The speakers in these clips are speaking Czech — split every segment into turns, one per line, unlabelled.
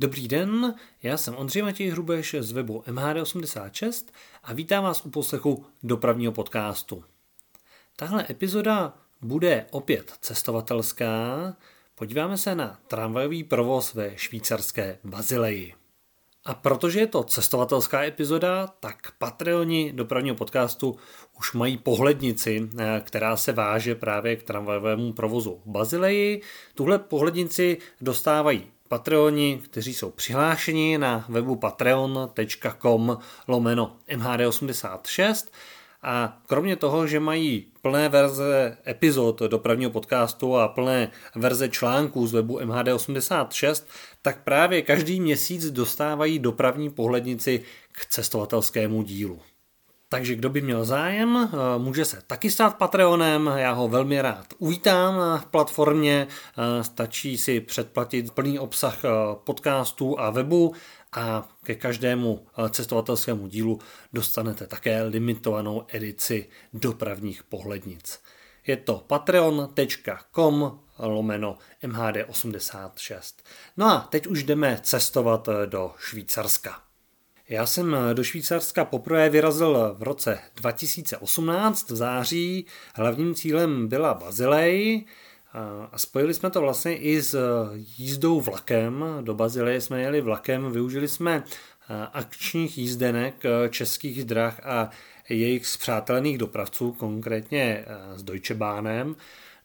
Dobrý den, já jsem Ondřej Matěj Hrubeš z webu MHD86 a vítám vás u poslechu dopravního podcastu. Tahle epizoda bude opět cestovatelská. Podíváme se na tramvajový provoz ve švýcarské Bazileji. A protože je to cestovatelská epizoda, tak Patreoni dopravního podcastu už mají pohlednici, eh, která se váže právě k tramvajovému provozu v Bazileji. Tuhle pohlednici dostávají Patreoni, kteří jsou přihlášeni na webu patreon.com lomeno mhd86 a kromě toho, že mají plné verze epizod dopravního podcastu a plné verze článků z webu MHD86, tak právě každý měsíc dostávají dopravní pohlednici k cestovatelskému dílu. Takže kdo by měl zájem, eh, může se taky stát Patreonem, já ho velmi rád uvítám na platformě, eh, stačí si předplatit plný obsah eh, podcastů a webu a ke každému cestovatelskému dílu dostanete také limitovanou edici dopravních pohlednic. Je to patreon.com lomeno MHD86. No a teď už jdeme cestovat do Švýcarska. Já jsem do Švýcarska poprvé vyrazil v roce 2018 v září. Hlavním cílem byla Bazilej a spojili jsme to vlastně i s jízdou vlakem. Do Bazileje jsme jeli vlakem, využili jsme akčních jízdenek českých drah a jejich zpřátelených dopravců, konkrétně s Deutsche Bahnem.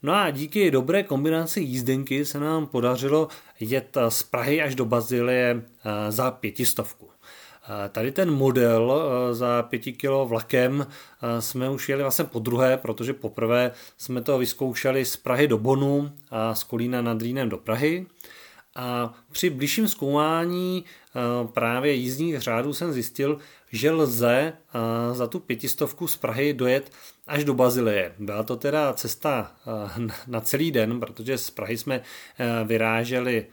No a díky dobré kombinaci jízdenky se nám podařilo jet z Prahy až do Bazileje za pětistovku. Tady ten model eh, za 5 kilo vlakem eh, jsme už jeli vlastně po druhé, protože poprvé jsme to vyzkoušeli z Prahy do Bonu a z Kolína nad Rýnem do Prahy. A při blížším zkoumání právě jízdních řádů jsem zjistil, že lze za tu pětistovku z Prahy dojet až do Bazileje. Byla to teda cesta na celý den, protože z Prahy jsme vyráželi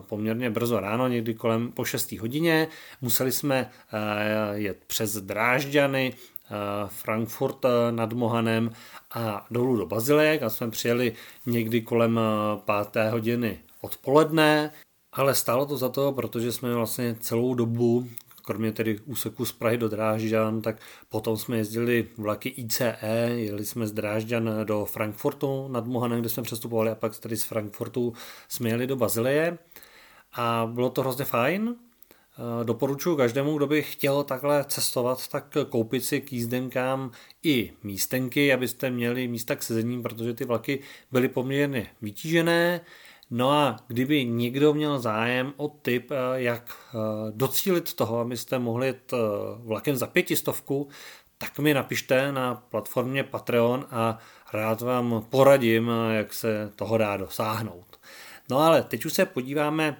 poměrně brzo ráno, někdy kolem po 6 hodině. Museli jsme jet přes Drážďany, Frankfurt nad Mohanem a dolů do Bazilek a jsme přijeli někdy kolem 5. hodiny odpoledne, ale stálo to za to, protože jsme vlastně celou dobu kromě tedy úseku z Prahy do Drážďan, tak potom jsme jezdili vlaky ICE, jeli jsme z Drážďan do Frankfurtu nad Mohanem, kde jsme přestupovali a pak tedy z Frankfurtu jsme jeli do Bazileje a bylo to hrozně fajn. Eh, doporučuji každému, kdo by chtěl takhle cestovat, tak koupit si k jízdenkám i místenky, abyste měli místa k sezení, protože ty vlaky byly poměrně vytížené. No a kdyby někdo měl zájem o tip, eh, jak eh, docílit toho, abyste mohli jít vlakem za pětistovku, tak mi napište na platformě Patreon a rád vám poradím, jak se toho dá dosáhnout. No ale teď už se podíváme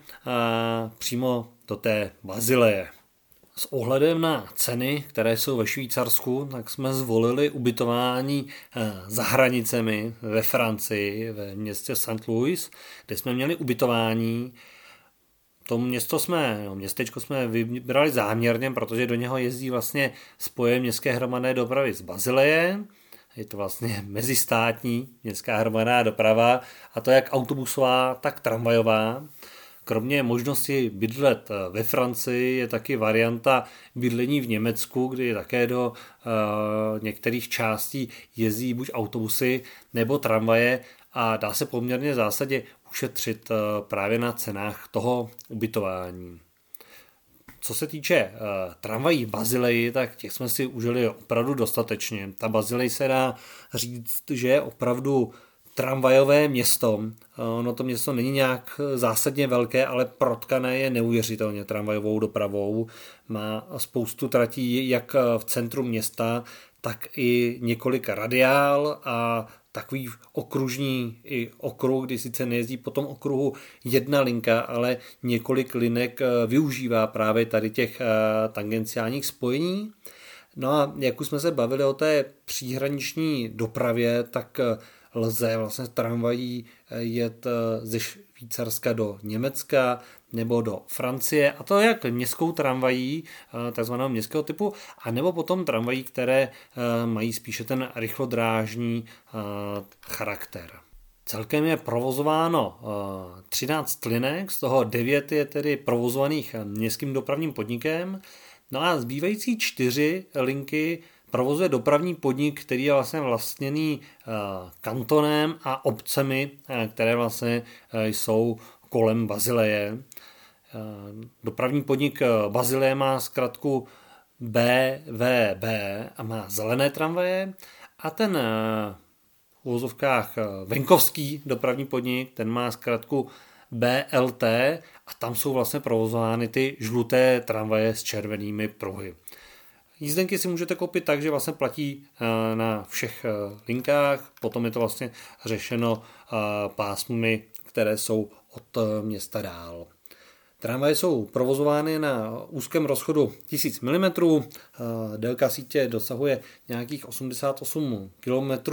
přímo do té Bazileje. S ohledem na ceny, které jsou ve Švýcarsku, tak jsme zvolili ubytování za hranicemi ve Francii, ve městě St. Louis, kde jsme měli ubytování. To město jsme, no, městečko jsme vybrali záměrně, protože do něho jezdí vlastně spoje městské hromadné dopravy z Bazileje, je to vlastně mezistátní městská hromadná doprava a to jak autobusová, tak tramvajová. Kromě možnosti bydlet eh, ve Francii je taky varianta bydlení v Německu, kdy také do uh, některých částí jezdí buď autobusy nebo tramvaje a dá se poměrně v zásadě ušetřit uh, právě na cenách toho ubytování. Co se týče tramvají v Bazileji, tak těch jsme si užili opravdu dostatečně. Ta Bazilej se dá říct, že je opravdu tramvajové město. Ono to město není nějak zásadně velké, ale protkané je neuvěřitelně tramvajovou dopravou. Má spoustu tratí jak v centru města, tak i několik radiál a takový okružní i okruh, kdy sice nejezdí po tom okruhu jedna linka, ale několik linek eh, využívá právě tady těch eh, tangenciálních spojení. No a jak už jsme se bavili o té příhraniční dopravě, tak eh, lze vlastně tramvají jet ze Švýcarska do Německa nebo do Francie, a to jak městskou tramvají, eh, takzvaného městského typu, a nebo potom tramvají, které eh, mají spíše ten rychlodrážní eh, charakter. Celkem je provozováno 13 linek, z toho 9 je tedy provozovaných městským dopravním podnikem, no a zbývající čtyři linky provozuje dopravní podnik, který je vlastně vlastněný kantonem a obcemi, které vlastně jsou kolem Bazileje. Dopravní podnik Bazileje má zkratku BVB a má zelené tramvaje a ten v úvozovkách eh, venkovský dopravní podnik, ten má zkrátku BLT a tam jsou vlastně provozovány ty žluté tramvaje s červenými pruhy. Jízdenky si můžete koupit tak, že vlastně platí eh, na všech eh, linkách, potom je to vlastně řešeno pásmy, které jsou od města dál. Tramvaje jsou provozovány na úzkém rozchodu 1000 mm, délka sítě dosahuje nějakých 88 km,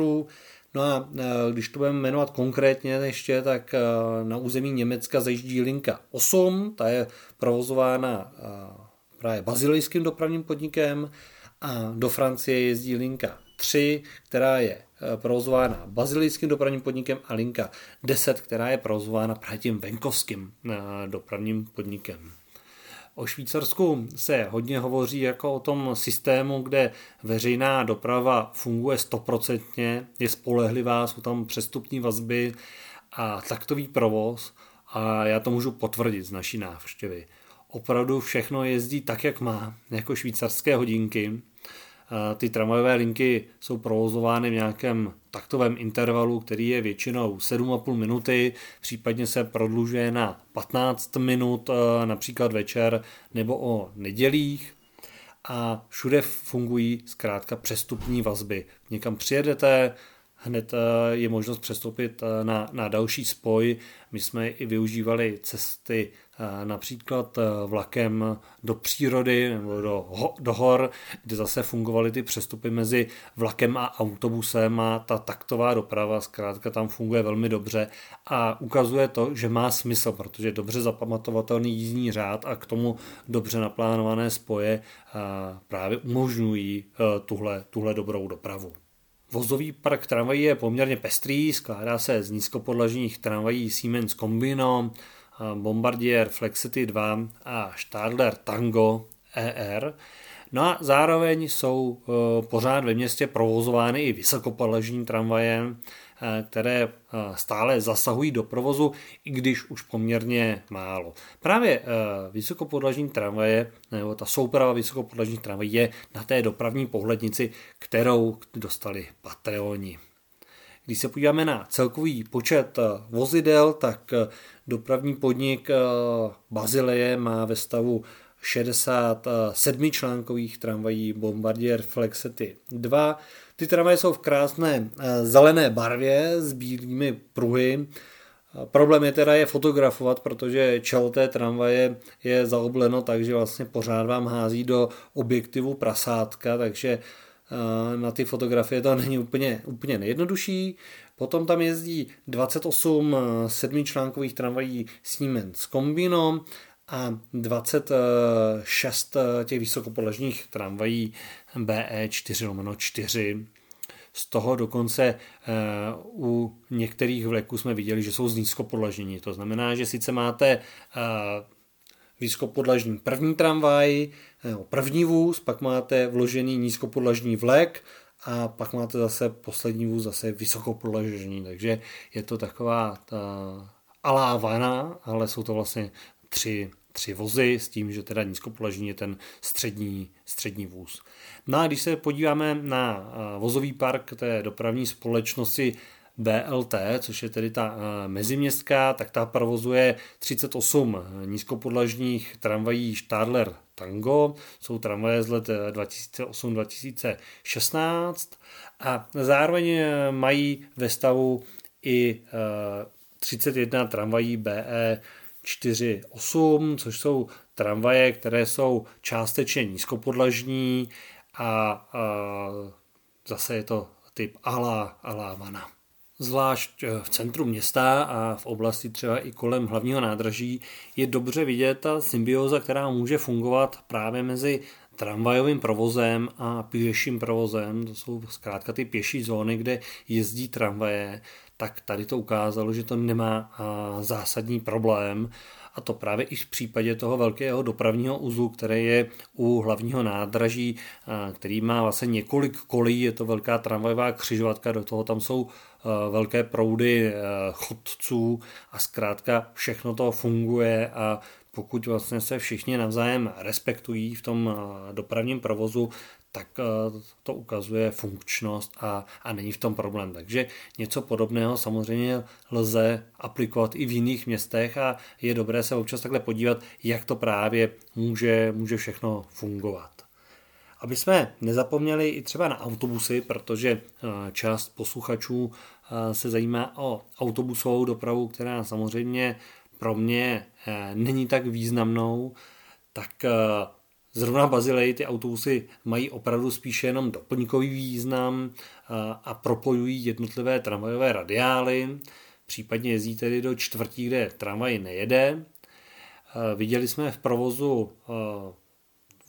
No a když to budeme jmenovat konkrétně ještě, tak na území Německa zajíždí linka 8, ta je provozována právě bazilejským dopravním podnikem a do Francie jezdí linka 3, která je provozována bazilijským dopravním podnikem a linka 10, která je provozována právě tím venkovským dopravním podnikem. O Švýcarsku se hodně hovoří jako o tom systému, kde veřejná doprava funguje stoprocentně, je spolehlivá, jsou tam přestupní vazby a taktový provoz a já to můžu potvrdit z naší návštěvy. Opravdu všechno jezdí tak, jak má, jako švýcarské hodinky ty tramvajové linky jsou provozovány v nějakém taktovém intervalu, který je většinou 7,5 minuty, případně se prodlužuje na 15 minut, e, například večer nebo o nedělích a všude fungují zkrátka přestupní vazby. Někam přijedete, hned e, je možnost přestoupit e, na, na další spoj. My jsme i využívali cesty například eh, vlakem do přírody nebo do, do hor, kde zase fungovaly ty přestupy mezi vlakem a autobusem a ta taktová doprava zkrátka tam funguje velmi dobře a ukazuje to, že má smysl, protože dobře zapamatovatelný jízdní řád a k tomu dobře naplánované spoje právě umožňují eh, tuhle, tuhle dobrou dopravu. Vozový park tramvají je poměrně pestrý, skládá se z nízkopodlažních tramvají Siemens Combino, Bombardier Flexity 2 a Stadler Tango ER. No a zároveň jsou e, pořád ve městě provozovány i vysokopodlažní tramvaje, e, které e, stále zasahují do provozu, i když už poměrně málo. Právě vysokopodlažní tramvaje, nebo ta souprava vysokopodlažních tramvají je na té dopravní pohlednici, kterou dostali Patreoni. Když se podíváme na celkový počet vozidel, tak Dopravní podnik eh, Bazileje má ve stavu 67 článkových tramvají Bombardier Flexety 2. Ty tramvaje jsou v krásné eh, zelené barvě s bílými pruhy. Problém je teda je fotografovat, protože čelo té tramvaje je zaobleno tak, že vlastně pořád vám hází do objektivu prasátka, takže eh, na ty fotografie to není úplně, úplně nejjednodušší. Potom tam jezdí 28 eh, sedmičlánkových tramvají Siemens Combino a 26 eh, těch vysokopodlažních tramvají BE 4 lomeno 4. Z toho dokonce eh, u některých vleků jsme viděli, že jsou z nízkopodlažní. To znamená, že sice máte vysokopodlažní první tramvaj, první vůz, pak máte vložený nízkopodlažní vlek a pak máte zase poslední vůz zase vysokopodlažení, takže je to taková ta alávana, ale jsou to vlastně tři, tři vozy s tím, že teda nízkopodlažení je ten střední, střední vůz. No a když se podíváme na vozový park té dopravní společnosti BLT, což je tedy ta meziměstská, tak ta provozuje 38 nízkopodlažních tramvají Stadler Tango, jsou tramvaje z let 2008-2016 eh, a zároveň eh, mají ve stavu i 31 eh, tramvají BE 48, což jsou tramvaje, které jsou částečně nízkopodlažní a, a zase je to typ ala, ala vana. Zvlášť eh, v centru města a v oblasti třeba i kolem hlavního nádraží je dobře vidět ta symbioza, která může fungovat právě mezi tramvajovým provozem a pěším provozem, to jsou zkrátka ty pěší zóny, kde jezdí tramvaje, tak tady to ukázalo, že to nemá zásadní problém. A to právě i v případě toho velkého dopravního uzlu, který je u hlavního nádraží, který má vlastně několik kolí, je to velká tramvajová křižovatka, do toho tam jsou velké proudy chodců a zkrátka všechno to funguje. A pokud vlastně se všichni navzájem respektují v tom dopravním provozu, tak eh, to ukazuje funkčnost a, a není v tom problém. Takže něco podobného samozřejmě lze aplikovat i v jiných městech a je dobré se občas takhle podívat, jak to právě může, může všechno fungovat. Aby jsme nezapomněli i třeba na autobusy, protože eh, část posluchačů eh, se zajímá o autobusovou dopravu, která samozřejmě pro mě není tak významnou, tak Zrovna v Bazileji ty autobusy mají opravdu spíše jenom doplňkový význam a propojují jednotlivé tramvajové radiály, případně jezdí tedy do čtvrtí, kde tramvaj nejede. Viděli jsme v provozu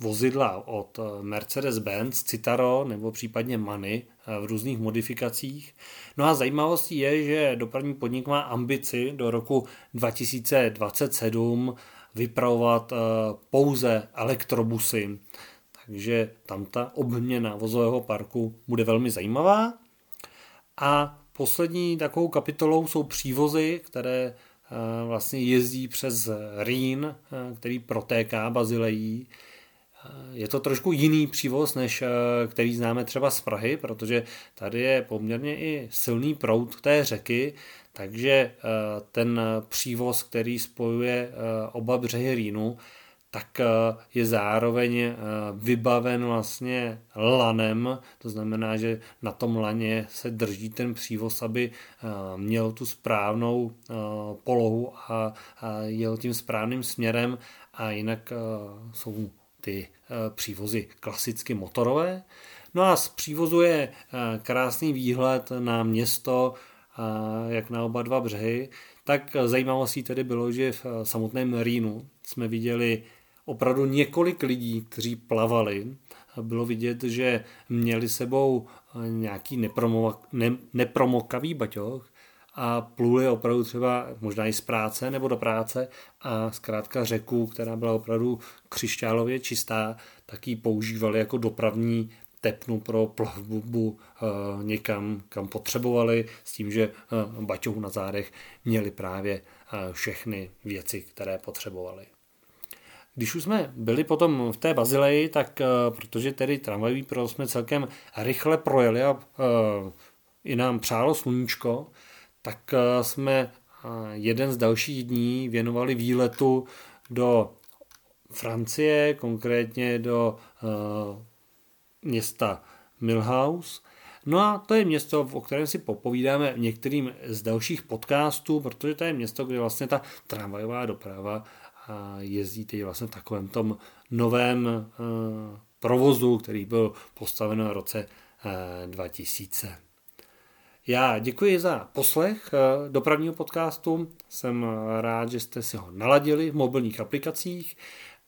vozidla od Mercedes-Benz, Citaro nebo případně Many v různých modifikacích. No a zajímavostí je, že dopravní podnik má ambici do roku 2027 vypravovat eh, pouze elektrobusy. Takže tam ta obměna vozového parku bude velmi zajímavá. A poslední takovou kapitolou jsou přívozy, které eh, vlastně jezdí přes Rýn, eh, který protéká Bazilejí. Je to trošku jiný přívoz, než který známe třeba z Prahy, protože tady je poměrně i silný proud té řeky, takže eh, ten přívoz, který spojuje eh, oba břehy Rýnu, tak eh, je zároveň vybaven vlastně lanem, to znamená, že na tom laně se drží ten přívoz, aby měl tu správnou polohu a jel tím správným směrem a jinak jsou ty přívozy klasicky motorové. No a z přívozu je krásný výhled na město, jak na oba dva břehy, tak zajímavostí tedy bylo, že v samotném Rýnu jsme viděli opravdu několik lidí, kteří plavali. Bylo vidět, že měli sebou nějaký ne, nepromokavý baťoch a pluli opravdu třeba možná i z práce nebo do práce a zkrátka řeku, která byla opravdu křišťálově čistá, tak ji používali jako dopravní tepnu pro plavbu eh, někam, kam potřebovali, s tím, že eh, baťohu na zádech měli právě eh, všechny věci, které potřebovali. Když už jsme byli potom v té Bazileji, tak protože tedy tramvajový pro jsme celkem rychle projeli a i nám přálo sluníčko, tak jsme jeden z dalších dní věnovali výletu do Francie, konkrétně do města Milhouse. No a to je město, o kterém si popovídáme některým z dalších podcastů, protože to je město, kde vlastně ta tramvajová doprava jezdí teď vlastně v takovém tom novém eh, provozu, který byl postaven v roce 2000. Eh, Já děkuji za poslech eh, dopravního podcastu. Jsem rád, že jste si ho naladili v mobilních aplikacích.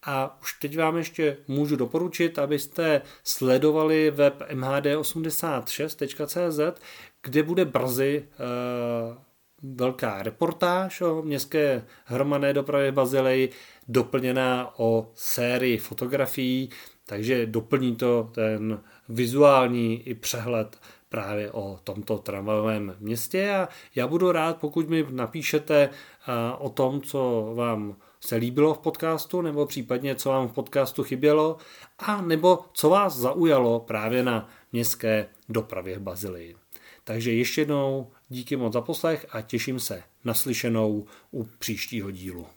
A už teď vám ještě můžu doporučit, abyste sledovali web mhd86.cz, kde bude brzy uh, velká reportáž o městské hromadné dopravě Bazileji, doplněná o sérii fotografií, takže doplní to ten vizuální i přehled právě o tomto tramvajovém městě. A já budu rád, pokud mi napíšete uh, o tom, co vám se líbilo v podcastu, nebo případně co vám v podcastu chybělo, a nebo co vás zaujalo právě na městské dopravě v Bazilii. Takže ještě jednou díky moc za poslech a těším se na slyšenou u příštího dílu.